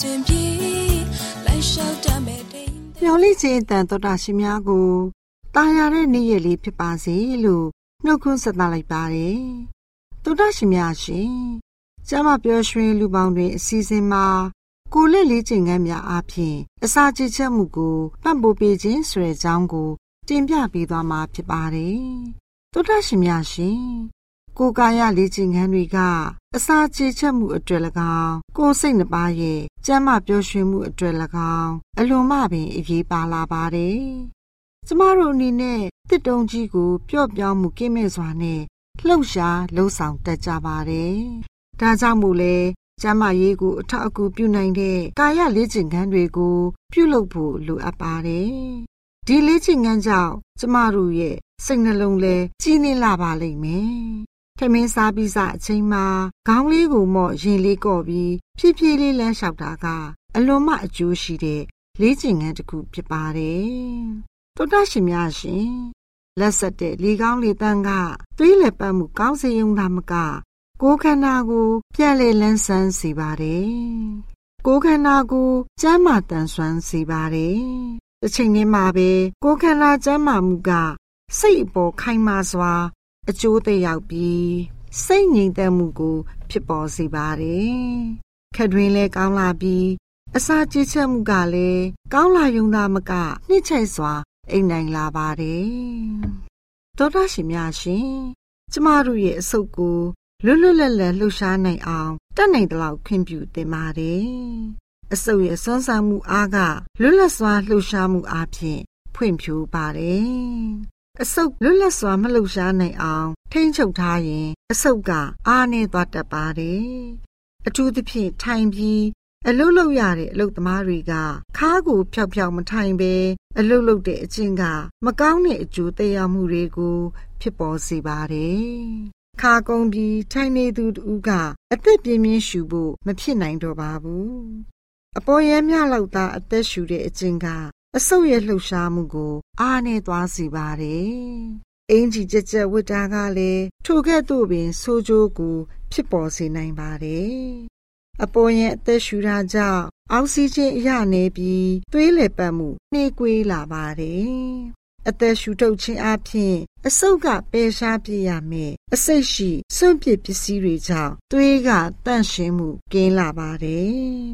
ရှင်ပြေလိုက်လျှောက်တမဲ့တိမ်မျော်လင့်ခြင်းတန်တော်တာရှင်များကိုတာယာတဲ့နေ့ရက်လေးဖြစ်ပါစေလို့နှုတ်ခွန်းဆက်သလိုက်ပါတယ်တော်တာရှင်များရှင်ကျမပျော်ရွှင်လူပေါင်းတွင်အစီအစဉ်မှာကိုလက်လေးချိန်ကမ်းများအပြင်အစာချချက်မှုကိုပံ့ပိုးပေးခြင်းဆိုတဲ့အကြောင်းကိုတင်ပြပေးသွားမှာဖြစ်ပါတယ်တော်တာရှင်များရှင် ကိုကာယလေ့ကျင့်ခန်းတွေကအစာချေချက်မှုအတွက်၎င်းကိုစိတ်နှပါရဲ့ကျမ်းမာပျော်ရွှင်မှုအတွက်၎င်းအလွန်မှပင်အရေးပါလာပါတယ်။ကျမတို့အနေနဲ့တစ်တုံကြီးကိုပျော့ပြောင်းမှုကင်းမဲ့စွာနဲ့လှုပ်ရှားလှုပ်ဆောင်တတ်ကြပါတယ်။ဒါကြောင့်မို့လဲကျမ်းမာရေးကိုအထောက်အကူပြုနိုင်တဲ့ကာယလေ့ကျင့်ခန်းတွေကို ပြုလုပ်ဖို့လိုအပ်ပါတယ်။ဒီလေ့ကျင့်ခန်းကြောင့်ကျမတို့ရဲ့စိတ်နှလုံးလဲကြီးနေလာပါလိမ့်မယ် ထမင်းစားပြီးစအချိန်မှာခေါင်းလေးကိုမော့ရင်လေးကော့ပြီးဖြည်းဖြည်းလေးလမ်းလျှောက်တာကအလွန်မှအကျိုးရှိတဲ့လေ့ကျင့်ခန်းတစ်ခုဖြစ်ပါတယ်။တောတရှင်များရှင်လက်ဆက်တဲ့လေကောင်းလေတန်းကသွေးလက်ပတ်မှုကောင်းစေုံသာမကကိုယ်ခန္ဓာကိုပြန်လေလန်းဆန်းစေပါတယ်။ကိုယ်ခန္ဓာကိုကျန်းမာတန်ဆွမ်းစေပါတယ်။တစ်ချိန်တည်းမှာပဲကိုယ်ခန္ဓာကျန်းမာမှုကစိတ်အပေါ်ခိုင်မာစွာ အကျိုးသက်ရောက်ပြီးစိတ်ငြိမ်သက်မှုကို ဖြစ်ပေါ်စေပါတယ်။ခက်တွင်လည်းကောင်းလာပြီးအစာကြေးချက်မှုကလည်းကောင်းလာယုံသာမကနှိမ့်ချိုက်စွာအိမ်နိုင်လာပါတယ်။သောတာရှင်များရှင်ကျမတို့ရဲ့အဆုတ်ကိုလွတ်လွတ်လပ်လပ်လှူရှားနိုင်အောင်တတ်နိုင်သလောက်ခွင့်ပြုသင်ပါတယ်။အဆုတ်ရဲ့စွမ်းဆောင်မှုအားကလွတ်လပ်စွာလှူရှားမှုအပြင်ဖွင့်ဖြိုးပါတယ် အဆုပ်လွတ်လပ်စွာမလှုပ်ရှားနိုင်အောင်ထိန်းချုပ်ထားရင် အဆုပ်ကအားနည်းသွားတတ်ပါတယ်။အထူးသဖြင့်ထိုင်ပြီးအလုတ်လုတ်ရတဲ့အလုတ်သမားတွေကခါးကိုဖြောက်ဖြောက်မထိုင်ပဲအလုတ်လုတ်တဲ့အချင်းကမကောင်းတဲ့အကျိုးသက်ရောက်မှုတွေကို ဖြစ်ပေါ်စေပါတယ်။ခါကုန်းပြီးထိုင်နေသူတူကအသက်ပြင်းပြင်းရှူဖို့မဖြစ်နိုင်တော့ပါဘူး။အပေါ်ရဲမြလောက်သာအသက်ရှူတဲ့အချင်းက အဆုပ်ရဲ့လှုပ်ရှားမှုကို အားနဲ့သွားစေပါတယ်။အင်ကြီးကြက်ကြက်ဝတ်တာကလည်းထိုကဲ့သို့ပင်ဆိုးကျိုးကို ဖြစ်ပေါ်စေနိုင်ပါတယ်အပေါ်ရင်အသက်ရှူတာကြောင့်အောက်ဆီဂျင်အရနေပြီးသွေးလည်ပတ်မှုနှေးကွေးလာပါတယ်။အသက်ရှူထုတ်ခြင်းအပြင်အဆုတ်ကပယ်ရှားပြရမယ်။အစိတ်ရှိစွန့်ပစ်ပစ္စည်းတွေကြောင့်သွေးကတန့်ရှင်းမှုကင်းလာပါတယ်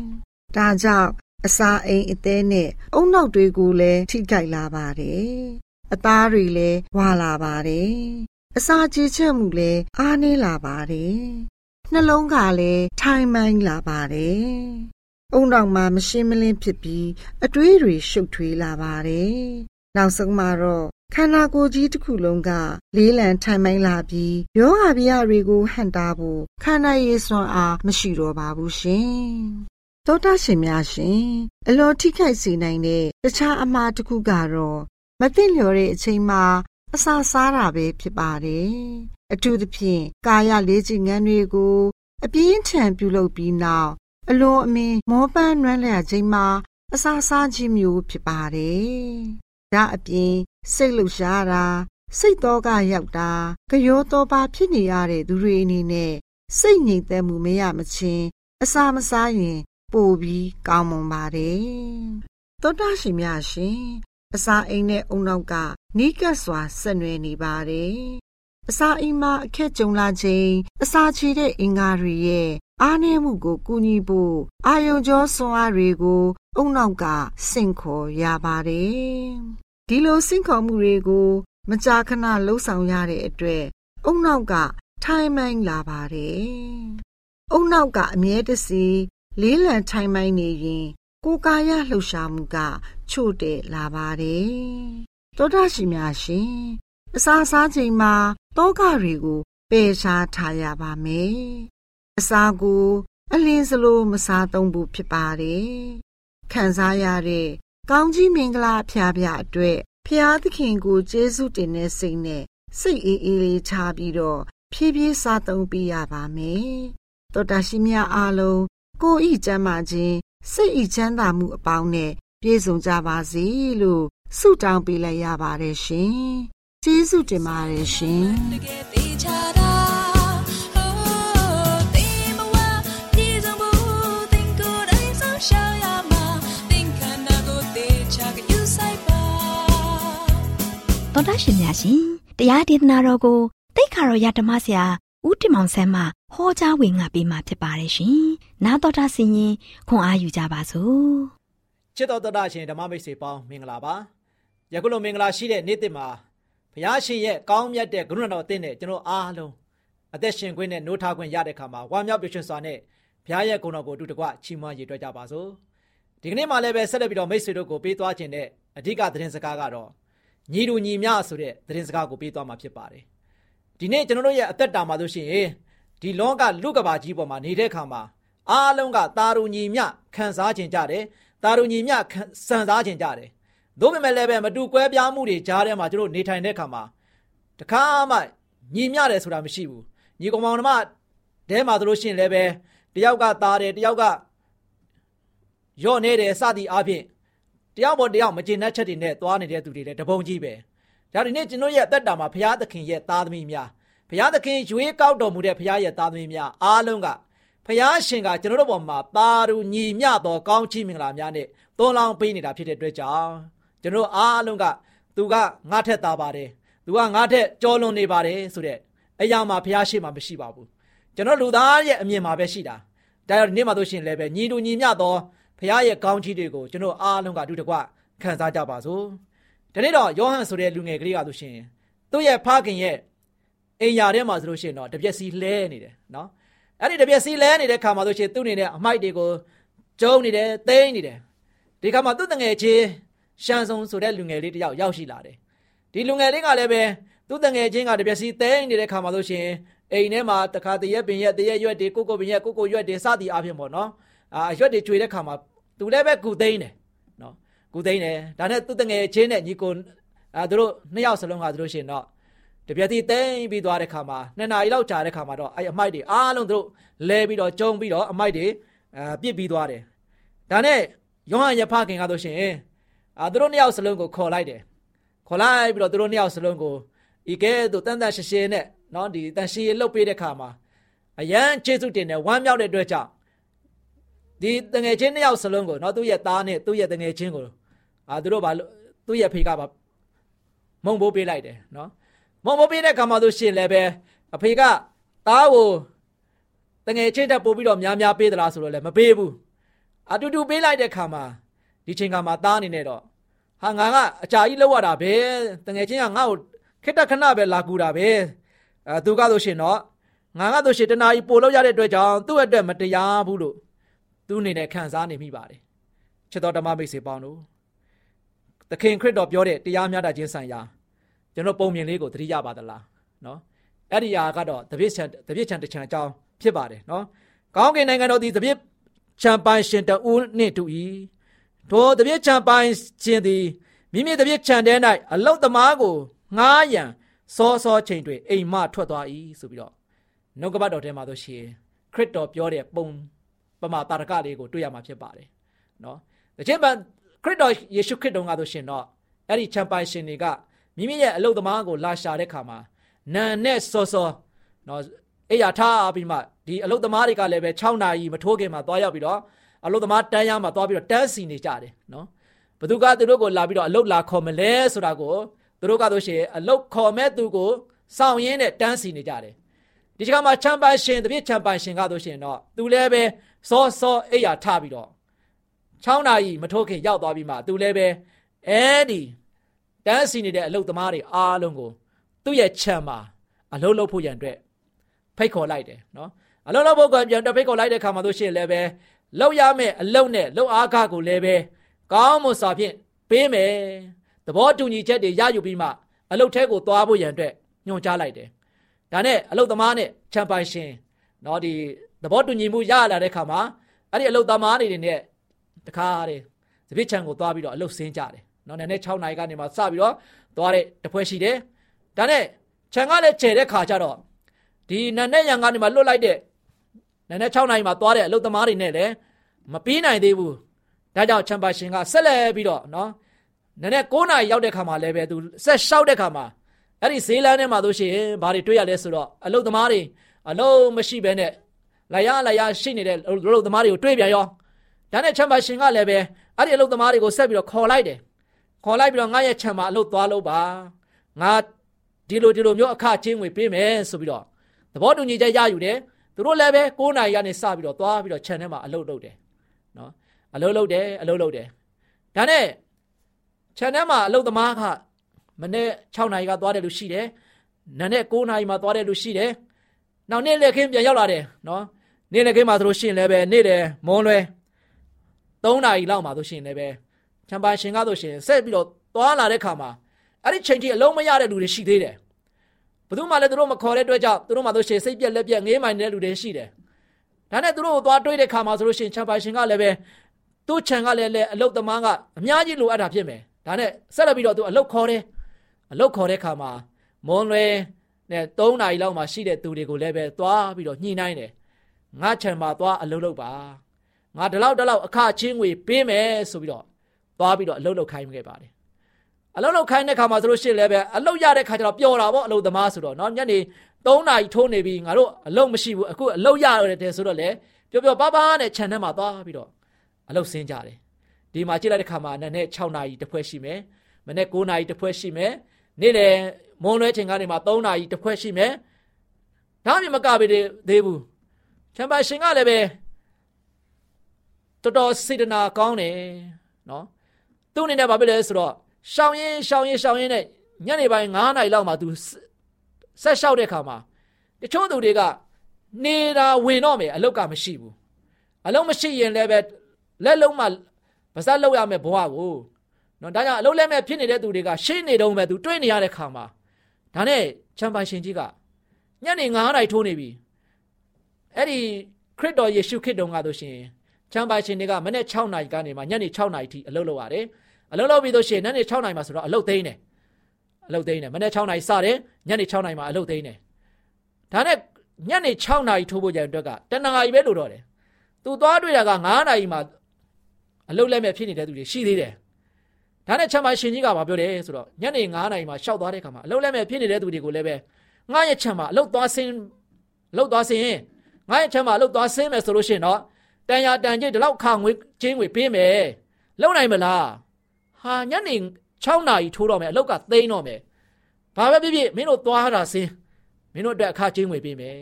။ဒါကြောင့် အစာအိမ်အသေးနဲ့အုံနောက်တွေကိုလည်းထိခိုက်လာပါတယ်။အသားတွေလည်းဝါလာပါတယ်။အစာကြေချက်မှုလည်းအားနည်းလာပါတယ်။နှလုံးကလည်းထိုင်မိုင်းလာပါတယ်။အုံနောက်မှာမရှင်းမလင်းဖြစ်ပြီးအတွေးတွေရှုပ်ထွေးလာပါတယ်။နောက်ဆုံးမှာတော့ခန္ဓာကိုယ်ကြီးတစ်ခုလုံးကလေးလံထိုင်မိုင်းလာပြီးယောဂဗျာတွေကိုဟန်တာဖို့ခန္ဓာရည်စွမ်းအားမရှိတော့ပါဘူးရှင်။ သောတာရှင်များရှင်အလိုထိခိုက်စေနိုင်တဲ့တခြားအမှားတစ်ခုကတော့မသိလျော်တဲ့အချိန်မှာအစာစားတာပဲဖြစ်ပါတယ်။အထူးသဖြင့်ကာယလေးချင်ငန်းတွေကိုအပြင်းထန်ပြုလုပ်ပြီးနောက်အလွန်အမင်းမောပန်းနွမ်းလျက်ချိန်မှာအစာစားခြင်းမျိုးဖြစ်ပါတယ်။ဒါအပြင်စိတ်လှုပ်ရှားတာစိတ်တော့ကရောက်တာကြောတော့ပါဖြစ်နေရတဲ့သူတွေအနေနဲ့စိတ်ငြိမ်သက်မှုမရမချင်းအစာမစားရင် ပိုပြီးကောင်းမွန်ပါတယ်။သောတာရှင်များရှင်အစာအိမ်နဲ့အုံနောက်ကနီးကပ်စွာဆက်နွယ်နေပါတယ်။အစာအိမ်မှာအခက်ကြုံလာခြင်းအစာချေတဲ့အင်္ဂါတွေရဲ့အားနည်းမှုကိုကူညီဖို့အာယုံကျော်ဆွမ်းအားတွေကို အုံနောက်ကစင့်ခေါ်ရပါတယ်။ဒီလိုစင့်ခေါ်မှုတွေကို မကြာခဏလှုပ်ဆောင်ရတဲ့အတွက်အုံနောက်ကထိုင်မိုင်းလာပါတယ်။အုံနောက်ကအမြဲတစေ လေးလံထိုင်မိုင်းနေရင်ကိုယ်ကာယလှုပ်ရှားမှုက ချို့တဲ့လာပါတယ်။သောတာရှင်များရှင်အစာစားချိန်မှာတောကတွေကိုပယ်ရှားထားရပါမယ်။အစာကို အလင်းစလိုမစားသုံးဖို့ဖြစ်ပါတယ်။ခံစားရတဲ့ကောင်းကြီးမင်္ဂလာဖျားဖျားအတွက်ဖျားသခင်ကိုကျေးဇူးတင်တဲ့စိတ်နဲ့စိတ်အေးအေးလေးချပြီးတော့ဖြည်းဖြည်းစားသုံးပေးရပါမယ်။သောတာရှင်များအားလုံး ကိုဤကျမ်းမာခြင်းစိတ်ဤချမ်းသာမှုအပေါင်းနဲ့ပြည့်စုံကြပါစေလို့ဆုတောင်းပေးလိုက်ရပါတယ်ရှင်။ကျေးဇူးတင်ပါတယ်ရှင်။။သောတာရှင်များရှင်တရားဒေသနာတော်ကိုတိတ်ခါတော်ရဓမ္မဆရာ ဦးတင်မောင်ဆန်းမှဟောကြားဝင်ငါပေးมาဖြစ်ပါတယ်ရှင်။နာတော်တာဆင်ရင်ခွန်အားယူကြပါစို့။ချစ်တော်တော်တာရှင်ဓမ္မမိတ်ဆွေပေါင်းမင်္ဂလာပါ။ယခုလိုမင်္ဂလာရှိတဲ့နေ့တစ်မှာဘုရားရှင်ရဲ့ကောင်းမြတ်တဲ့ကရုဏာတော်အသင်းနဲ့ကျွန်တော်အားလုံးအသက်ရှင်ခွင့်နဲ့နိုးထခွင့်ရတဲ့အခါမှာဝမ်းမြောက်ပျော်ရွှင်စွာနဲ့ဘုရားရဲ့ဂုဏ်တော်ကိုအတူတကွချီးမွမ်းရည်တွက်ကြပါစို့။ဒီကနေ့မှလည်းပဲဆက်လက်ပြီးတော့မိတ်ဆွေတို့ကိုပေးသွားခြင်းတဲ့အဓိကသတင်းစကားကတော့ညီတူညီမျှဆိုတဲ့သတင်းစကားကိုပေးသွားမှာဖြစ်ပါတယ်။ ဒီနေ့ကျွန်တော်တို့ရဲ့အသက်တာမှာဆိုရှင်ဒီလောကလူကဘာကြီးပေါ်မှာနေတဲ့ခါမှာအားလုံးကတာရူညီမျှခံစားခြင်းကြတယ်။တာရူညီမျှစံစားခြင်းကြတယ်။သို့ပေမဲ့လည်းပဲမတူကွဲပြားမှုတွေကြားထဲမှာကျွန်တော်နေထိုင်တဲ့ခါမှာတခါမှညီမျှတယ်ဆိုတာမရှိဘူး။ညီကောင်မောင်နှမတဲမှာဆိုလို့ရှိရင်လည်းပဲတယောက်ကတာတယ်တယောက်ကယော့နေတယ်စသည်အားဖြင့်တယောက်ပေါ်တယောက်မကျေနပ်ချက်တွေနဲ့သွားနေတဲ့သူတွေလည်းတပုံကြီးပဲ ဒါဒီနေ့ကျွန်တော်ရဲ့အသက်တာမှာဘုရားသခင်ရဲ့သားသမီးများဘုရားသခင်ရွေးကောက်တော်မူတဲ့ဘုရားရဲ့သားသမီးများအားလုံးကဘုရားရှင်ကကျွန်တော်တို့ပေါ်မှာပါရူညီမျှသောကောင်းချီးမင်္ဂလာများနဲ့သွန်လောင်းပေးနေတာဖြစ်တဲ့အတွက်ကြောင့်ကျွန်တော်အားလုံးကသူကငါထက်သားပါတယ်သူကငါထက်ကြောလွန်နေပါတယ်ဆိုတဲ့အရာမှာဘုရားရှိမှမရှိပါဘူးကျွန်တော်လူသားရဲ့အမြင်မှာပဲရှိတာဒါကြောင့်ဒီနေ့မှဆိုရှင်လည်းပဲညီတူညီမျှသောဖခင်ရဲ့ကောင်းချီးတွေကိုကျွန်တော်အားလုံးကအတူတကွခံစားကြပါစို့ ဒီနေ့တော့ယောဟန်ဆိုတဲ့လူငယ်ကလေးကဆိုရှင်သူ့ရဲ့ဖခင်ရဲ့အိမ်ယာထဲမှာဆိုလို့ရှိရင်တော့တပြက်စီလဲနေတယ်နော်အဲ့ဒီတပြက်စီလဲနေတဲ့ခါမှာဆိုရှင်သူ့နေတဲ့အမိုက်တွေကိုကျုံနေတယ်သိမ်းနေတယ်ဒီခါမှာသူ့တငယ်ချင်းရှန်ဆုံဆိုတဲ့လူငယ်လေးတယောက်ရောက်ရှိလာတယ်ဒီလူငယ်လေးကလည်းပဲသူ့တငယ်ချင်းကတပြက်စီသိမ်းနေတဲ့ခါမှာဆိုရှင်အိမ်ထဲမှာတခါတရက်ပင်ရက်တရက်ရွက်တွေကိုကိုပင်ရက်ကိုကိုရွက်တွေစသည်အပြင်ပေါ့နော်အာရွက်တွေကျွေတဲ့ခါမှာသူလည်းပဲကူသိန်းတယ်နော် ကုသိန်းတယ်ဒါနဲ့သူ့တငယ်ချင်းနဲ့ညီကိုအဲသူတို့နှစ်ယောက်စလုံးကသူတို့ရှင်တော့တပြက်တိတိန်ပြီးသွားတဲ့ခါမှာနှစ်နာရီလောက်ကြာတဲ့ခါမှာတော့အဲအမိုက်တွေအားလုံးသူတို့လဲပြီးတော့ကျုံပြီးတော့အမိုက်တွေအဲပြစ်ပြီးသွားတယ်ဒါနဲ့ယောဟန်ရဖခင်ကဆိုရှင်အာသူတို့နှစ်ယောက်စလုံးကိုခေါ်လိုက်တယ်ခေါ်လိုက်ပြီးတော့သူတို့နှစ်ယောက်စလုံးကိုဤကဲသို့တန်တန်ရှင်းရှင်းနဲ့နော်ဒီတန်ရှင်းလှုပ်ပေးတဲ့ခါမှာအရန်ကျေးဇူးတင်တယ်ဝမ်းမြောက်တဲ့အတွက်ကြောင့်ဒီတငယ်ချင်းနှစ်ယောက်စလုံးကိုနော်သူ့ရဲ့သားနဲ့သူ့ရဲ့တငယ်ချင်းကို အာသူတို့ဘာလို့သူ့ရဲ့ဖေကဘာမုံဘိုးပေးလိုက်တယ်နော်မုံဘိုးပေးတဲ့ခါမှဆိုရှင်လည်းပဲအဖေကသားကိုတငယ်ချင်းတက်ပို့ပြီးတော့များများပေးသလားဆိုတော့လည်းမပေးဘူးအတူတူပေးလိုက်တဲ့ခါမှာဒီချိန်ခါမှာသားအနေနဲ့တော့ဟာငါကအကြာကြီးလောက်ရတာပဲတငယ်ချင်းကငါ့ကိုခက်တခဏပဲလာကူတာပဲအဲသူကဆိုရှင်တော့ငါကဆိုရှင်တနာကြီးပို့လောက်ရတဲ့အတွက်ကြောင့်သူ့အတွက်မတရားဘူးလို့သူအနေနဲ့ခံစားနေမိပါတယ်ချစ်တော်ဓမ္မမိတ်ဆွေပေါင်းတို့ သခင်ခရစ်တော်ပြောတဲ့တရားမျှတခြင်းဆိုင်ရာကျွန်တော်ပုံမြင်လေးကိုသတိရပါသလားနော်အဲ့ဒီဟာကတော့တပြည့်ချံတပြည့်ချံတချံအကြောင်းဖြစ်ပါတယ်နော်ကောင်းကင်နိုင်ငံတော်ဒီတပြည့်ချံပိုင်ရှင်တူနှင့်တူ၏ထိုတပြည့်ချံပိုင်ရှင်သည်မိမိတပြည့်ချံတဲ့၌အလုတ်သမားကိုငားရန်စောစောချိန်တွေအိမ်မထွက်သွား၏ဆိုပြီးတော့နှုတ်ကပတ်တော်ထဲမှာဆိုရှင်ခရစ်တော်ပြောတဲ့ပုံပမာတာရကလေးကိုတွေ့ရမှာဖြစ်ပါတယ်နော်။ဒါချင်းပန် ခရစ်တော်ယေရှုခရစ်တော်ကဆိုရှင်တော့အဲ့ဒီချမ်ပိုင်ရှင်တွေကမိမိရဲ့အလုတ်သမားကိုလာရှာတဲ့ခါမှာနန်နဲ့စောစောနော်အဲ့ရထားပြီးမှဒီအလုတ်သမားတွေကလည်းပဲ6နာရီမထိုးခင်မှာသွားရောက်ပြီးတော့အလုတ်သမားတန်းရမှာသွားပြီးတော့တန်းစီနေကြတယ်နော်ဘသူကသူတို့ကိုလာပြီးတော့အလုတ်လာခေါ်မလဲဆိုတာကိုသူတို့ကဆိုရှင်အလုတ်ခေါ်မဲ့သူကိုစောင့်ရင်းနဲ့တန်းစီနေကြတယ်ဒီချိန်မှာချမ်ပိုင်ရှင်တပြည့်ချမ်ပိုင်ရှင်ကဆိုရှင်တော့သူလည်းပဲစောစောအိယာထပြီးတော့ 6နာရီမထိုးခင်ရောက်သွားပြီးမှသူလည်းပဲအဲဒီတန်းစီနေတဲ့အလုတ်သမားတွေအားလုံးကိုသူ့ရဲ့ခြံမှာအလုံးလုံးဖို့ရန်အတွက်ဖိတ်ခေါ်လိုက်တယ်နော်အလုံးလုံးဖို့ကပြန်တော့ဖိတ်ခေါ်လိုက်တဲ့ခါမှာတို့ရှိရင်လည်းပဲလောက်ရမယ့်အလုံးနဲ့လောက်အားကားကိုလည်းပဲကောင်းမွန်စွာဖြင့်ပေးမယ်သဘောတူညီချက်တွေရယူပြီးမှအလုတ်ထဲကိုသွားဖို့ရန်အတွက်ညွှန်ကြားလိုက်တယ်ဒါနဲ့အလုတ်သမားနဲ့ချမ်ပိုင်ရှင်နော်ဒီသဘောတူညီမှုရလာတဲ့ခါမှာအဲ့ဒီအလုတ်သမားတွေနဲ့ တခါတည်းသပစ်ချံကိုသွားပြီးတော့အလုတ်ဆင်းကြတယ်နော်နည်းနည်း6နာရီကနေမှစပြီးတော့သွားတဲ့တပွဲရှိတယ်ဒါနဲ့ခြံကလည်းကျဲတဲ့ခါကျတော့ဒီနန်းနဲ့ရံကနေမှလွတ်လိုက်တဲ့နန်းနဲ့6နာရီမှာသွားတဲ့အလုတ်သမားတွေနဲ့လည်းမပြီးနိုင်သေးဘူးဒါကြောင့်ချမ်ပါရှင်ကဆက်လက်ပြီးတော့နော်နည်းနည်း9နာရီရောက်တဲ့ခါမှာလည်းပဲသူဆက်လျှောက်တဲ့ခါမှာအဲ့ဒီဈေးလမ်းထဲမှာတို့ရှိရင်ဘာတွေတွေ့ရလဲဆိုတော့အလုတ်သမားတွေအလုံးမရှိဘဲနဲ့လာရလာရရှိနေတဲ့အလုတ်သမားတွေကိုတွေ့ပြန်ရော ဒါနဲ့ချမ်ပါရှင်ကလည်းပဲအဲ့ဒီအလုတ်သမားတွေကိုဆက်ပြီးတော့ခေါ်လိုက်တယ်ခေါ်လိုက်ပြီးတော့ငါရဲ့ခြံမှာအလုပ်သွားလို့ပါငါဒီလိုဒီလိုမျိုးအခချင်းငွေပေးမယ်ဆိုပြီးတော့သဘောတူညီချက်ရယူတယ်သူတို့လည်းပဲ9နာရီကနေစပြီးတော့သွားပြီးတော့ခြံထဲမှာအလုပ်လုပ်တယ်နော်အလုပ်လုပ်တယ်အလုပ်လုပ်တယ်ဒါနဲ့ခြံထဲမှာအလုပ်သမားကမနေ့6နာရီကသွားတယ်လို့ရှိတယ်နာနဲ့9နာရီမှသွားတယ်လို့ရှိတယ်နောက်နေ့လက်ခင်းပြန်ရောက်လာတယ်နော်နေ့လက်ခင်းမှာသူတို့ရှင်းလည်းပဲနေ့တယ်မွန်းလွဲ 3နာရီလောက်မှသူရှင်းလည်းပဲချမ်ပါရှင်ကားဆိုရှင်ဆက်ပြီးတော့သွားလာတဲ့ခါမှာအဲ့ဒီချိန်ထိအလုံးမရတဲ့လူတွေရှိသေးတယ်ဘယ်သူမှလည်းသူတို့မခေါ်တဲ့အတွက်ကြောင့်သူတို့မှဆိုရှင်စိတ်ပြက်လက်ပြက်ငေးမိုင်တဲ့လူတွေရှိတယ်ဒါနဲ့သူတို့ကိုသွားတွေးတဲ့ခါမှာဆိုလို့ရှင်ချမ်ပါရှင်ကလည်းပဲသူ့ခြံကလည်းလည်းအလုတ်သမားကအများကြီးလိုအပ်တာဖြစ်မယ်ဒါနဲ့ဆက်လက်ပြီးတော့သူအလုတ်ခေါ်တယ်အလုတ်ခေါ်တဲ့ခါမှာမွန်လွယ်နဲ့3နာရီလောက်မှရှိတဲ့သူတွေကိုလည်းပဲသွားပြီးတော့ညှိနှိုင်းတယ်ငါခြံမှာသွားအလုတ်လုပ်ပါ ငါဒီလောက်ဒီလောက်အခချင်းငွေပေးမယ်ဆိုပြီးတော့သွားပြီးတော့အလုပ်လုပ်ခိုင်းခဲ့ပါတယ်အလုပ်လုပ်ခိုင်းတဲ့ခါမှာဆိုလို့ရှိရင်လည်းပဲအလုပ်ရတဲ့ခါကျတော့ပျော်တာပေါ့အလုပ်သမားဆိုတော့เนาะညနေ3နာရီထိုးနေပြီငါတို့အလုပ်မရှိဘူးအခုအလုပ်ရရတယ်ဆိုတော့လေပျော်ပျော်ပါပါနဲ့ခြံထဲမှာသွားပြီးတော့အလုပ်ဆင်းကြတယ်ဒီမှာကြည့်လိုက်တဲ့ခါမှာနနဲ့6နာရီတစ်ဖွဲ့ရှိမယ်မနေ့9နာရီတစ်ဖွဲ့ရှိမယ်နေ့လယ်မွန်လွဲချိန်ကနေမှ3နာရီတစ်ဖွဲ့ရှိမယ်ဒါမှမကပဲသေးဘူးချမ်ပါရှင်ကလည်းပဲ တော်တော်စေတနာကောင်းတယ်နော်သူ့အနေနဲ့ဘာဖြစ်လဲဆိုတော့ရှောင်းရင်ရှောင်းရင်ရှောင်းရင်နဲ့ညနေပိုင်း9နာရီလောက်မှသူဆက်လျှောက်တဲ့ခါမှာတချို့သူတွေကနေတာဝင်တော့မယ်အလုတ်ကမရှိဘူးအလုတ်မရှိရင်လည်းပဲလက်လုံးမှပါဇက်လောက်ရမယ်ဘဝကိုနော်ဒါကြောင့်အလုတ်လက်မဲ့ဖြစ်နေတဲ့သူတွေကရှင်းနေတော့ပဲသူတွေ့နေရတဲ့ခါမှာဒါနဲ့ချမ်ပိုင်ရှင်ကြီးကညနေ9နာရီထိုးနေပြီအဲ့ဒီခရစ်တော်ယေရှုခရစ်တော်ကဆိုရှင် ချမ်းပိုင်ရှင်တွေကမနေ့6နာရီကနေမှညနေ6နာရီထိအလုပ်လုပ်ရတယ်အလုပ်လုပ်ပြီးတော့ရှင်ညနေ6နာရီမှာဆိုတော့အလုပ်သိမ်းတယ်အလုပ်သိမ်းတယ်မနေ့6နာရီစတယ်ညနေ6နာရီမှာအလုပ်သိမ်းတယ်ဒါနဲ့ညနေ6နာရီထိုးဖို့ကြံအတွက်ကတဏှာကြီးပဲလို့တော့တယ်သူသွားတွေ့တာက9နာရီမှာအလုပ်လက်မဲ့ဖြစ်နေတဲ့သူတွေရှိသေးတယ်ဒါနဲ့ချမ်းပိုင်ရှင်ကြီးကဘာပြောတယ်ဆိုတော့ညနေ9နာရီမှာရှောက်သွားတဲ့ခါမှာအလုပ်လက်မဲ့ဖြစ်နေတဲ့သူတွေကိုလည်းပဲငါရဲ့ချမ်းမှာအလုပ်သွားဆင်းအလုပ်သွားဆင်းငါရဲ့ချမ်းမှာအလုပ်သွားဆင်းမယ်ဆိုလို့ရှိရင်တော့ တန်ရာတန်ကျိဒီလောက်ခါငွေချင်းငွေပေးမယ်လုံနိုင်မလားဟာညနေ6နာရီထိုးတော့မယ်အလောက်ကသိမ်းတော့မယ်ဘာပဲဖြစ်ဖြစ်မင်းတို့သွားတာစင်းမင်းတို့အတွက်အခါချင်းငွေပေးမယ်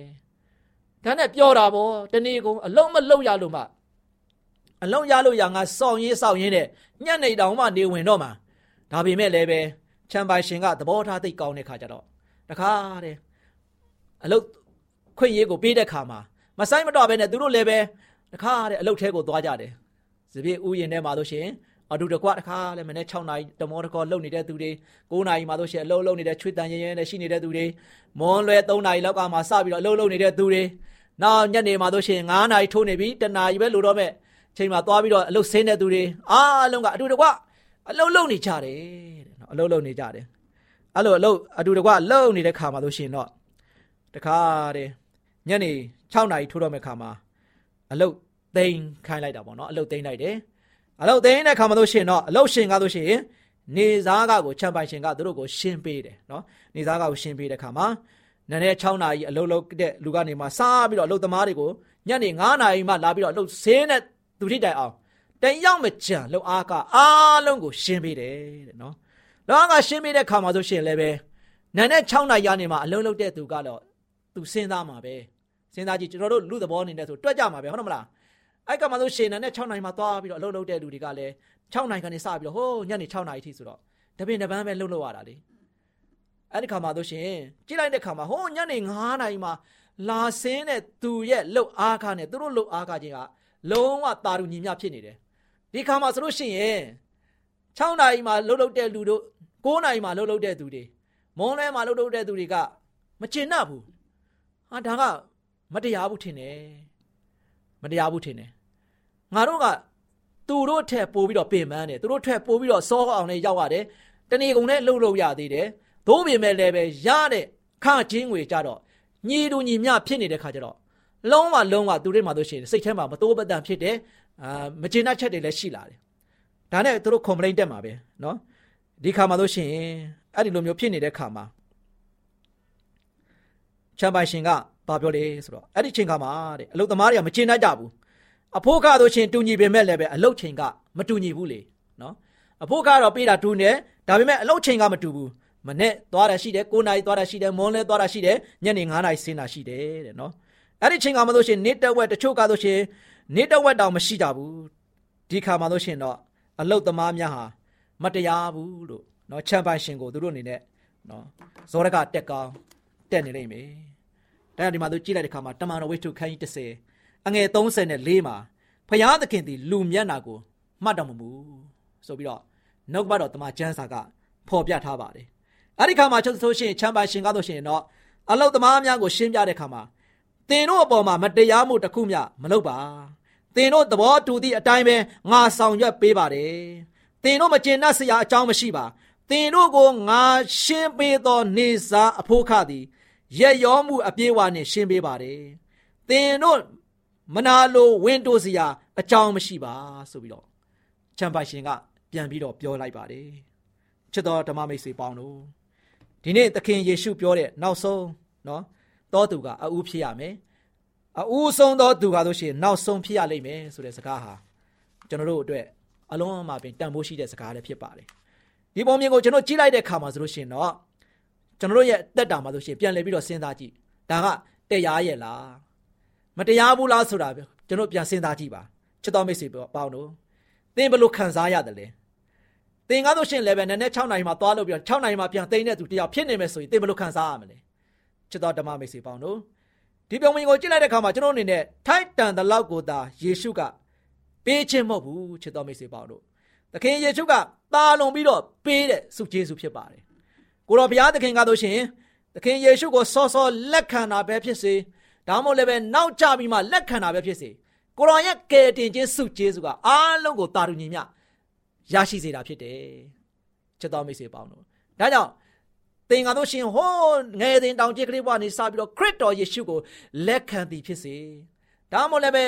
ဒါနဲ့ပြောတာပေါ့တနေ့ကုန်အလုံးမလုံးရလို့မှအလုံးရလို့ရငါစောင့်ရင်းစောင့်ရင်းနဲ့ညနေတောင်မှနေဝင်တော့မှာဒါပေမဲ့လည်းပဲချမ်ပိုင်ရှင်ကသဘောထားသိကောင်းတဲ့ခါကျတော့တခါတဲ့အလုတ်ခွင့်ရေးကိုပေးတဲ့ခါမှာမဆိုင်မတော့ဘဲနဲ့သူတို့လည်းပဲ တခါတဲ့အလုတ်ထဲကိုသွားကြတယ်စပြည့်ဥယျာဉ်ထဲမှာလို့ရှိရင်အတူတကွတခါလည်းမနေ့6နာရီတမောတကောလှုပ်နေတဲ့သူတွေ9နာရီမှာလို့ရှိရင်အလုပ်လုပ်နေတဲ့ချွေတန်ရဲရဲနဲ့ရှိနေတဲ့သူတွေမွန်လွဲ3နာရီလောက်ကမှစပြီးတော့အလုပ်လုပ်နေတဲ့သူတွေနောက်ညနေမှာလို့ရှိရင်9နာရီထိုးနေပြီတနာရီပဲလိုတော့မဲ့ချိန်မှာသွားပြီးတော့အလုပ်ဆင်းတဲ့သူတွေအားလုံးကအတူတကွအလုပ်လုပ်နေကြတယ်တဲ့နော်အလုပ်လုပ်နေကြတယ်အဲ့လိုအလုပ်အတူတကွလုပ်နေတဲ့ခါမှာလို့ရှိရင်တော့တခါတဲ့ညနေ6နာရီထိုးတော့မဲ့ခါမှာ အလုပ်သိမ်းခိုင်းလိုက်တာပေါ့နော်အလုပ်သိမ်းလိုက်တယ်အလုပ်သိမ်းတဲ့ခါမှာလို့ရှိရင်တော့အလုပ်ရှင်ကလို့ရှိရင်နေစားကကိုချန်ပိုင်ရှင်ကသူတို့ကိုရှင်းပေးတယ်နော်နေစားကကိုရှင်းပေးတဲ့ခါမှာနည်းနည်း6နာရီအလုပ်လုပ်တဲ့လူကနေမှစားပြီးတော့အလုပ်သမားတွေကိုညနေ9နာရီမှလာပြီးတော့အလုပ်ဆင်းတဲ့သူထိတိုင်အောင်တန်ရောက်မကြံလှုပ်အားကအားလုံးကိုရှင်းပေးတယ်တဲ့နော်လောကရှင်းပေးတဲ့ခါမှာဆိုရှင်လည်းပဲနာနဲ့6နာရီကနေမှအလုံးလုံးတဲ့သူကတော့သူစဉ်းစားမှာပဲ စဉ်းစားကြည့်ကျွန်တော်တို့လူသဘောအနေနဲ့ဆိုတွက်ကြမှာပဲဟုတ်မလားအဲ့ကမှဆိုရှင်နာနဲ့6နာရီမှသွားပြီးတော့အလုံးလုံးတဲ့လူတွေကလည်း6နာရီကနေစပြီးတော့ဟိုးညနေ6နာရီထိဆိုတော့တပင်တပန်းပဲလှုပ်လို့ရတာလေအဲ့ဒီခါမှာဆိုရှင်ကြည့်လိုက်တဲ့ခါမှာဟိုးညနေ9နာရီမှလာဆင်းတဲ့သူရဲ့လှုပ်အားခါနဲ့သူတို့လှုပ်အားခါချင်းကလုံးဝတာရုညီမျှဖြစ်နေတယ်ဒီခါမှာဆိုလို့ရှိရင်6နာရီမှာလှုပ်လှုပ်တဲ့လူတို့9နာရီမှာလှုပ်လှုပ်တဲ့သူတွေမွန်းလဲမှာလှုပ်လှုပ်တဲ့သူတွေကမကျင်납ဘူးဟာဒါက မတရားဘူးထင်တယ်မတရားဘူးထင်တယ်ငါတို့ကသူတို့ထက်ပိုပြီးတော့ပင်ပန်းတယ်သူတို့ထက်ပိုပြီးတော့စောအောင်နဲ့ရောက်ရတယ်တဏီကုံနဲ့လှုပ်လှုပ်ရသေးတယ်သို့ပေမဲ့လည်းပဲရတဲ့ခချင်းငွေကြတော့ညီတူညီမျှဖြစ်နေတဲ့ခါကျတော့လုံးဝလုံးဝသူတွေမှာတို့ရှိရင်စိတ်ထဲမှာမတိုးပတန်ဖြစ်တယ်အာမကျေနပ်ချက်တွေလည်းရှိလာတယ်ဒါနဲ့သူတို့ complaint တက်မှာပဲเนาะဒီခါမှာတို့ရှိရင်အဲ့ဒီလိုမျိုးဖြစ်နေတဲ့ခါမှာချမ်ပိုင်ရှင်က ဘာပြောလဲဆိုတော့အဲ့ဒီချိန်ခါမှာတဲ့အလုတ်သမားတွေကမကျေနပ်ကြဘူးအဖိုးကတော့ရှင်တူညီပေမဲ့လည်းပဲအလုတ်ချိန်ကမတူညီဘူးလေနော်အဖိုးကတော့ပေးတာတူနေဒါပေမဲ့အလုတ်ချိန်ကမတူဘူးမနေ့သွားတာရှိတယ်9နာရီသွားတာရှိတယ်မွန်းလဲသွားတာရှိတယ်ညနေ9နာရီဆင်းတာရှိတယ်တဲ့နော်အဲ့ဒီချိန်ကမှလို့ရှင်နေတက်ဝက်တချို့ကလို့ရှင်နေတက်ဝက်တောင်မရှိကြဘူးဒီခါမှလို့ရှင်တော့အလုတ်သမားများဟာမတရားဘူးလို့နော်ချမ်ပိုင်ရှင်ကိုသူတို့အနေနဲ့နော်ဇောရကတက်ကောင်းတက်နေလိမ့်မယ် ဒါဒီမှာသူကြည့်လိုက်တဲ့ခါမှာတမန်တော်ဝိတ္ထုခန်းကြီး30အငယ်34မှာဖယားသခင်သည်လူမျက်နာကိုမှတ်တော်မမူဆိုပြီးတော့နှုတ်ကပတ်တော်တမန်ကျမ်းစာကဖော်ပြထားပါတယ်အဲ့ဒီခါမှာချက်ဆိုရှင်ချမ်းပါရှင်ကားလို့ရှိရင်တော့အလုတ်သမားများကိုရှင်းပြတဲ့ခါမှာသင်တို့အပေါ်မှာမတရားမှုတစ်ခုမျှမလုပ်ပါသင်တို့သဘောတူသည့်အတိုင်းပဲငါဆောင်ရွက်ပေးပါတယ်သင်တို့မကျင်납စရာအကြောင်းမရှိပါသင်တို့ကိုငါရှင်းပေးသောနေစာအဖို့ခသည် ရက်ရောမှုအပြေးဝနှင့်ရှင်းပေးပါတယ်သင်တို့မနာလိုဝင်းတိုးစရာအကြောင်းမရှိပါဆိုပြီးတော့ချမ်ပိုင်ရှင်ကပြန်ပြီးတော့ပြောလိုက်ပါတယ်ချစ်တော်ဓမ္မမိတ်ဆွေပေါင်းတို့ဒီနေ့သခင်ယေရှုပြောတဲ့နောက်ဆုံးနော်တောသူကအူးဖြစ်ရမယ်အူးဆုံးသောသူကဆိုရှင်နောက်ဆုံးဖြစ်ရလိမ့်မယ်ဆိုတဲ့စကားဟာကျွန်တော်တို့အတွက်အလုံးအမပင်တန်ဖိုးရှိတဲ့စကားလည်းဖြစ်ပါတယ်ဒီပုံမြင်ကိုကျွန်တော်ကြည့်လိုက်တဲ့အခါမှာဆိုလို့ရှိရင်တော့ ကျွန်တော်တို့ရဲ့တက်တာမှာဆိုရှင်ပြန်လည်ပြီးတော့စဉ်းစားကြည့်ဒါကတရားရဲ့လားမတရားဘူးလားဆိုတာကျွန်တော်ပြန်စဉ်းစားကြည့်ပါချစ်တော်မိတ်ဆွေပေါင်းတို့သင်ဘယ်လိုခံစားရတယ်လဲသင်ကားလို့ရှင်လည်းပဲနည်းနည်း6နိုင်မှသွားလို့ပြီးတော့6နိုင်မှပြန်သိမ်းတဲ့သူတယောက်ဖြစ်နေမယ်ဆိုရင်သင်ဘယ်လိုခံစားရမလဲချစ်တော်ဓမ္မမိတ်ဆွေပေါင်းတို့ဒီပုံဝင်ကိုကြည့်လိုက်တဲ့အခါမှာကျွန်တော်အနေနဲ့ထိုက်တန်တဲ့လောက်ကိုသာယေရှုကပေးခြင်းမဟုတ်ဘူးချစ်တော်မိတ်ဆွေပေါင်းတို့သခင်ယေရှုကတာလွန်ပြီးတော့ပေးတဲ့ဆုကျေးဇူးဖြစ်ပါတယ် ကိုတော်ဘုရားသခင်ကားလို့ရှင်သခင်ယေရှုကိုစောစောလက်ခံတာပဲဖြစ်စေဒါမှမဟုတ်လည်းပဲနောက်ကျပြီးမှလက်ခံတာပဲဖြစ်စေကိုတော်ရဲ့ကယ်တင်ခြင်းဆုကျေးဇူးကအားလုံးကိုတာတူညီမျှရရှိစေတာဖြစ်တယ်ချစ်တော်မိတ်ဆွေပေါင်းတို့ဒါကြောင့်သင်္ကာတို့ရှင်ဟိုးငယ်တင်တောင်ကြီးကလေးဘဝနေစပြီးတော့ခရစ်တော်ယေရှုကိုလက်ခံသည်ဖြစ်စေဒါမှမဟုတ်လည်းပဲ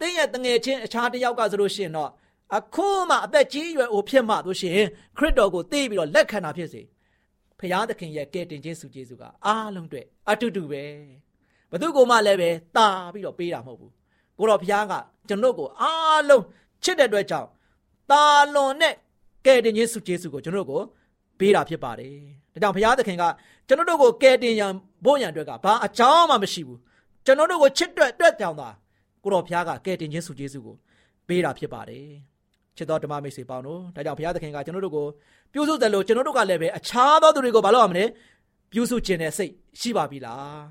သင်ရဲ့တငယ်ချင်းအခြားတစ်ယောက်ကဆိုလို့ရှိရင်တော့အခုမှအသက်ကြီးရွယ်အိုဖြစ်မှတို့ရှင်ခရစ်တော်ကိုသိပြီးတော့လက်ခံတာဖြစ်စေ ဖရာသခင်ရဲ့ကယ်တင်ခြင်းစုကျေးဇူးကအားလုံးအတွက်အတူတူပဲဘသူကမှလည်းပဲတာပြီးတော့ပေးတာမဟုတ်ဘူးကိုတော်ဘုရားကကျွန်တော်ကိုအားလုံးချစ်တဲ့အတွက်ကြောင့်တာလွန်နဲ့ကယ်တင်ခြင်းစုကျေးဇူးကိုကျွန်တော်ကိုပေးတာဖြစ်ပါတယ်။ဒါကြောင့်ဘုရားသခင်ကကျွန်တော်တို့ကိုကယ်တင်ရန်ဖို့ရန်အတွက်ကဘာအကြောင်းမှမရှိဘူး။ကျွန်တော်တို့ကိုချစ်တဲ့အတွက်ကြောင့်သာကိုတော်ဘုရားကကယ်တင်ခြင်းစုကျေးဇူးကိုပေးတာဖြစ်ပါတယ်။ ချစ်တော်ဓမ္မမိတ်ဆွေပေါင်းတို့ဒါကြောင့်ဘုရားသခင်ကကျွန်တော်တို့ကိုပြုစုတယ်လို့ကျွန်တော်တို့ကလည်းပဲအခြားသောသူတွေကိုဘာလို့ရမလဲပြုစုခြင်းနဲ့စိတ်ရှိပါပြီလား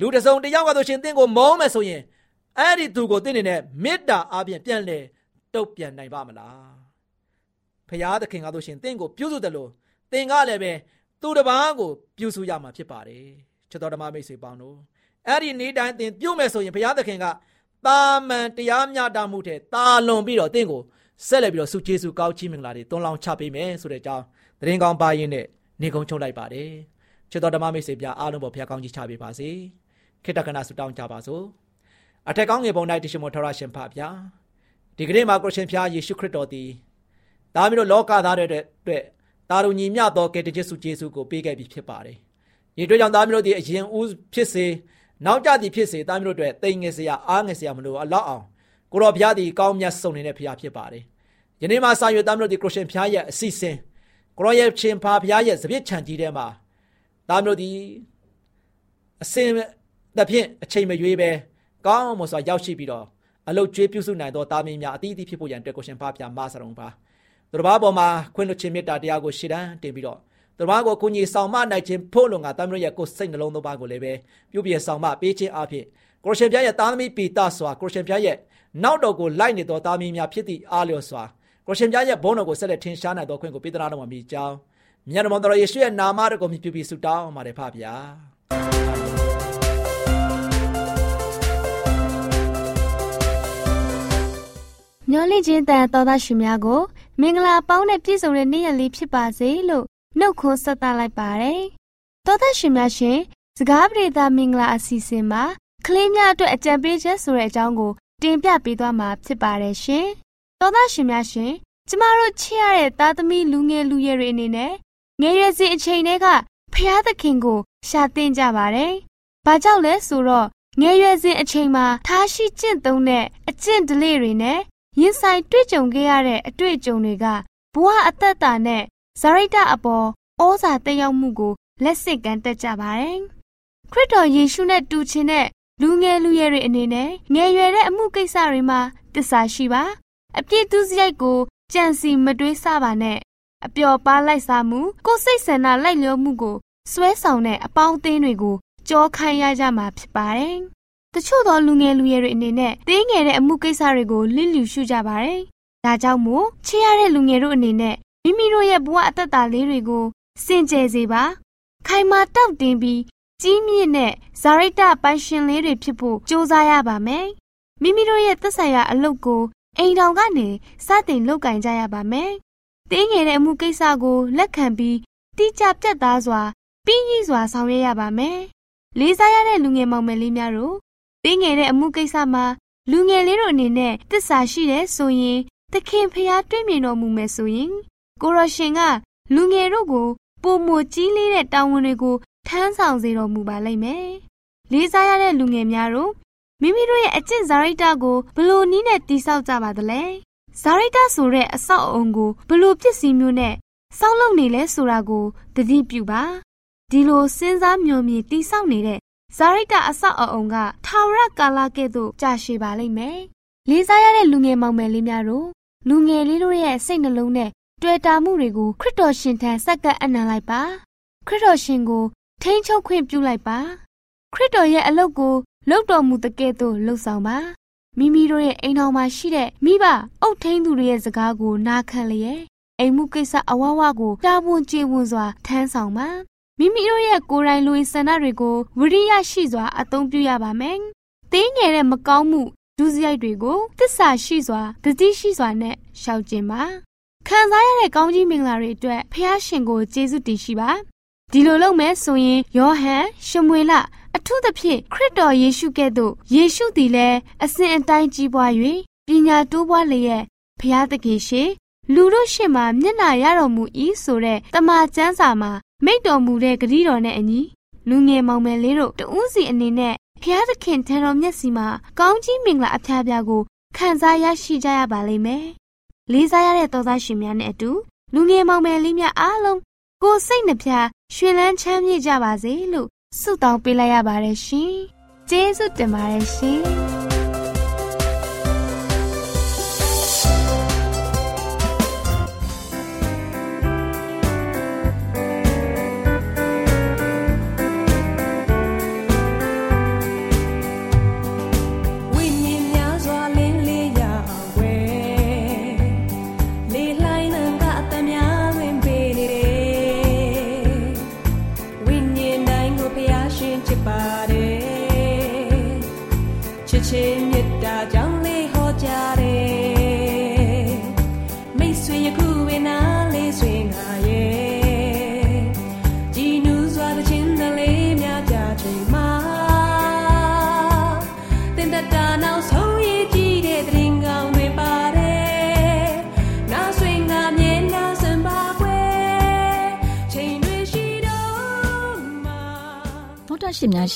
လူတစ်စုံတစ်ယောက်ကဆိုရှင်တင့်ကိုမုန်းမယ်ဆိုရင်အဲ့ဒီသူကိုတင့်နေနဲ့မေတ္တာအပြင်ပြန်လဲတုတ်ပြန်နိုင်ပါမလားဖရာသခင်ကဆိုရှင်တင့်ကိုပြုစုတယ်လို့သင်ကလည်းပဲသူတစ်ပါးကိုပြုစုရမှာဖြစ်ပါတယ်ချစ်တော်ဓမ္မမိတ်ဆွေပေါင်းတို့အဲ့ဒီနေ့တိုင်းသင်ပြုမယ်ဆိုရင်ဘုရားသခင်ကတာမန်တရားမျှတမှုတဲ့တာလွန်ပြီးတော့တင့်ကို ဆက်လက်ပြီးတော့ဆုကျေးဇူးကောင်းချီးမင်္ဂလာတွေတွန်းလောင်းချပေးမယ်ဆိုတဲ့အကြောင်းသတင်းကောင်းပါရင်းနဲ့နေကုန်းချုပ်လိုက်ပါတယ်ချစ်တော်ဓမ္မမိတ်ဆွေများအားလုံးပေါ်ဘုရားကောင်းကြီးချပေးပါစေခေတ္တကနာဆုတောင်းကြပါစို့အထက်ကောင်းငယ်ပုံ၌တရှိမထောရရှင်ဖဗျာဒီကနေ့မှာကိုရှင်ဖျားယေရှုခရစ်တော်သည်ဒါမျိုးလောကသားတွေအတွက်တာရုံညီမြသောကယ်တင်ခြင်းဆုကျေးဇူးကိုပေးခဲ့ပြီးဖြစ်ပါတယ်ဒီအတွက်ကြောင့်သားမျိုးတို့ဒီအရင်ဦးဖြစ်စေနောက်ကြသည်ဖြစ်စေသားမျိုးတို့အတွက်တိမ်ငယ်စရာအားငယ်စရာမလိုအလောက်အောင်ကိုတော်ဘုရားသည်ကောင်းမြတ်ဆုံးနေတဲ့ဖျားဖြစ်ပါတယ် ယနေ့မှစာရွက်သားမျိုးတို့ဒီခရစ်ရှင်ဖျားရဲ့အစီအစဉ်ကိုရောရဲ့ရှင်ဖာဖျားရဲ့စပစ်ချန်ကြီးထဲမှာသားမျိုးဒီအစင်တစ်ဖြင့်အချိန်မရွေးပဲကောင်းမွန်စွာရောက်ရှိပြီးတော့အလုတ်ကျွေးပြုစုနိုင်သောတာမင်းများအသီးသီးဖြစ်ဖို့ရန်အတွက်ကိုရှင်ဖာဖျားမဆရုံပါသူတော်ဘာပေါ်မှာခွင့်လွှတ်ခြင်းမေတ္တာတရားကိုရှေ့တန်းတင်ပြီးတော့သူတော်ဘာကိုကိုကြီးဆောင်မနိုင်ခြင်းဖို့လုံကတာမင်းရဲ့ကိုယ်စိတ်နှလုံးသုံးပါးကိုလည်းပဲပြုပြဆောင်မပေးခြင်းအဖြစ်ကိုရှင်ဖျားရဲ့တာသမီပီတာစွာကိုရှင်ဖျားရဲ့နောက်တော်ကိုလိုက်နေသောတာမင်းများဖြစ်သည့်အားလျော်စွာ ကိုရှင်ပြရဲ့ဘုန်းတော်ကိုဆက်လက်ထင်ရှားနိုင်သောခွင့်ကိုပေးသနာတော်မှာမြည်ကြောင်းမြတ်တော်တော်ယေရှုရဲ့နာမတော်ကိုမြည်ပြပြီးဆုတောင်းပါတယ်ဖပါဗျာမျော်လင့်ခြင်းတန်တော်သားရှင်များကိုမင်္ဂလာပေါင်းနဲ့ပြည့်စုံတဲ့နေ့ရက်လေးဖြစ်ပါစေလို့နှုတ်ခွန်းဆက်သလိုက်ပါတယ်။တော်သားရှင်များရှင်စကားပြေသာမင်္ဂလာအစီအစဉ်မှာကလေးများအတွက်အကြံပေးချက်ဆိုတဲ့အကြောင်းကိုတင်ပြပေးသွားမှာဖြစ်ပါတယ်ရှင်။ တော်သားရှင်များရှင်ကျမတို့ချစ်ရတဲ့သားသမီးလူငယ်လူရွယ်တွေအနေနဲ့ငယ်ရွယ်စဉ်အချိန်တွေကဖျားသခင်ကိုရှာသင်ကြပါတယ်။ဘာကြောင့်လဲဆိုတော့ငယ်ရွယ်စဉ်အချိန်မှာထားရှိကျင့်သုံးတဲ့အကျင့်ဓလေ့တွေနဲ့ရင်ဆိုင်တွေ့ကြုံခဲ့ရတဲ့အတွေ့အကြုံတွေကဘဝအသက်တာနဲ့ဇရိတအပေါ်ဩဇာတက်ရောက်မှုကိုလက်ဆင့်ကမ်းတတ်ကြပါတယ်။ခရစ်တော်ယေရှုနဲ့တူချင်တဲ့လူငယ်လူရွယ်တွေအနေနဲ့ငယ်ရွယ်တဲ့အမှုကိစ္စတွေမှာတစ္ဆာရှိပါ အပြည့်သူစရိုက်ကိုကြံစီမတွေးဆပါနဲ့အပျော်ပါလိုက်စားမှုကိုစိတ်ဆန္ဒလိုက်လျောမှုကိုစွဲဆောင်တဲ့အပေါင်းအသင်းတွေကိုကြောခိုင်းရကြမှာဖြစ်ပါတယ်။တချို့သောလူငယ်လူရွယ်တွေအနေနဲ့တင်းငယ်တဲ့အမှုကိစ္စတွေကိုလစ်လျူရှုကြပါတယ်။ဒါကြောင့်မို့ချစ်ရတဲ့လူငယ်တို့အနေနဲ့မိမိတို့ရဲ့ဘဝအသက်တာလေးတွေကိုစင်ကြယ်စေပါ။ခိုင်မာတောက်တင်ပြီးကြီးမြင့်တဲ့ဇာရိတပိုင်ရှင်လေးတွေဖြစ်ဖို့ကြိုးစားရပါမယ်။မိမိတို့ရဲ့သက်ဆိုင်ရာအလုပ်ကို အိမ်တော်ကနေစတင်လုပ်ကင်ကြရပါမယ်။တင်းငယ်တဲ့အမှုကိစ္စကိုလက်ခံပြီးတိကျပြတ်သားစွာပြီးရည်စွာဆောင်ရွက်ရပါမယ်။လေးစားရတဲ့လူငယ်မောင်မယ်လေးများတို့တင်းငယ်တဲ့အမှုကိစ္စမှာလူငယ်လေးတို့အနေနဲ့တစ္ဆာရှိတဲ့ဆိုရင်သခင်ဖျားတွေ့မြင်တော်မူမယ်ဆိုရင်ကိုရရှင်ကလူငယ်တို့ကိုပုံမကြီးလေးတဲ့တာဝန်တွေကိုထမ်းဆောင်စေတော်မူပါလိမ့်မယ်။လေးစားရတဲ့လူငယ်များတို့ မိမိတို့ရဲ့အကျင့်ဇာရိတကိုဘလို့နီးနဲ့တိဆောက်ကြပါသလဲ။ဇာရိတဆိုတဲ့အဆောက်အအုံကိုဘလို့ပစ္စည်းမျိုးနဲ့ဆောက်လုပ်နေလဲဆိုတာကိုသတိပြုပါ။ဒီလိုစဉ်းစားမျှော်မြင်တိဆောက်နေတဲ့ဇာရိတအဆောက်အအုံကထာဝရကာလကဲ့သို့ကြာရှည်ပါလိမ့်မယ်။လေးစားရတဲ့လူငယ်မောင်မယ်လေးများတို့လူငယ်လေးတို့ရဲ့စိတ်နှလုံးနဲ့တွေ့တာမှုတွေကိုခရစ်တော်ရှင်ထံဆက်ကပ်အနံလိုက်ပါခရစ်တော်ရှင်ကိုထိန်းချုပ်ခွင့်ပြုလိုက်ပါခရစ်တော်ရဲ့အလုပ်ကို လုပ်တော်မူတဲ့ကဲ့သို့လှုပ်ဆောင်ပါမိမိတို့ရဲ့အိမ်တော်မှာရှိတဲ့မိဘအုပ်ထိန်းသူတွေရဲ့စကားကိုနားခံလျက်အိမ်မှုကိစ္စအဝဝကိုတာဝန်ကျေဝန်စွာထမ်းဆောင်ပါမိမိတို့ရဲ့ကိုယ်တိုင်လူဆန္ဒတွေကိုဝိရိယရှိစွာအသုံးပြုရပါမယ်။တင်းငယ်တဲ့မကောင်းမှုဒုစရိုက်တွေကိုတစ္ဆာရှိစွာတတိရှိစွာနဲ့ရှောင်ကျင်ပါ။ခံစားရတဲ့ကောင်းကြီးမင်္ဂလာတွေအတွက်ဖះရှင်ကိုကျေးဇူးတင်ရှိပါဒီလိုလုပ်မယ်ဆိုရင်ယောဟန်ရှမွေလ အထူးသဖြင့်ခရစ်တော်ယေရှုကဲ့သို့ယေရှုသည်လည်းအစဉ်အတိုင်းကြီးပွား၍ပညာတိုးပွားလျက်ဖျားတခင်ရှိလူတို့ရှေ့မှာမျက်နာရတော်မူ၏ဆိုတဲ့တမန်ကျမ်းစာမှာမိတ်တော်မူတဲ့ဂရုတော်နဲ့အညီလူငယ်မောင်မယ်လေးတို့တဦးစီအနေနဲ့ဖျားသခင်ထံတော်မျက်စီမှာကောင်းကြီးမင်္ဂလာအဖျားဖျားကိုခံစားရရှိကြရပါလိမ့်မယ်။လေးစားရတဲ့သောသားရှင်များနဲ့အတူလူငယ်မောင်မယ်လေးများအားလုံးကိုစိတ်နှပြရွှင်လန်းချမ်းမြေ့ကြပါစေလို့ ဆုတောင်းပေးလိုက်ရပါတယ်ရှင်။ကျေးဇူးတင်ပါတယ်ရှင်။။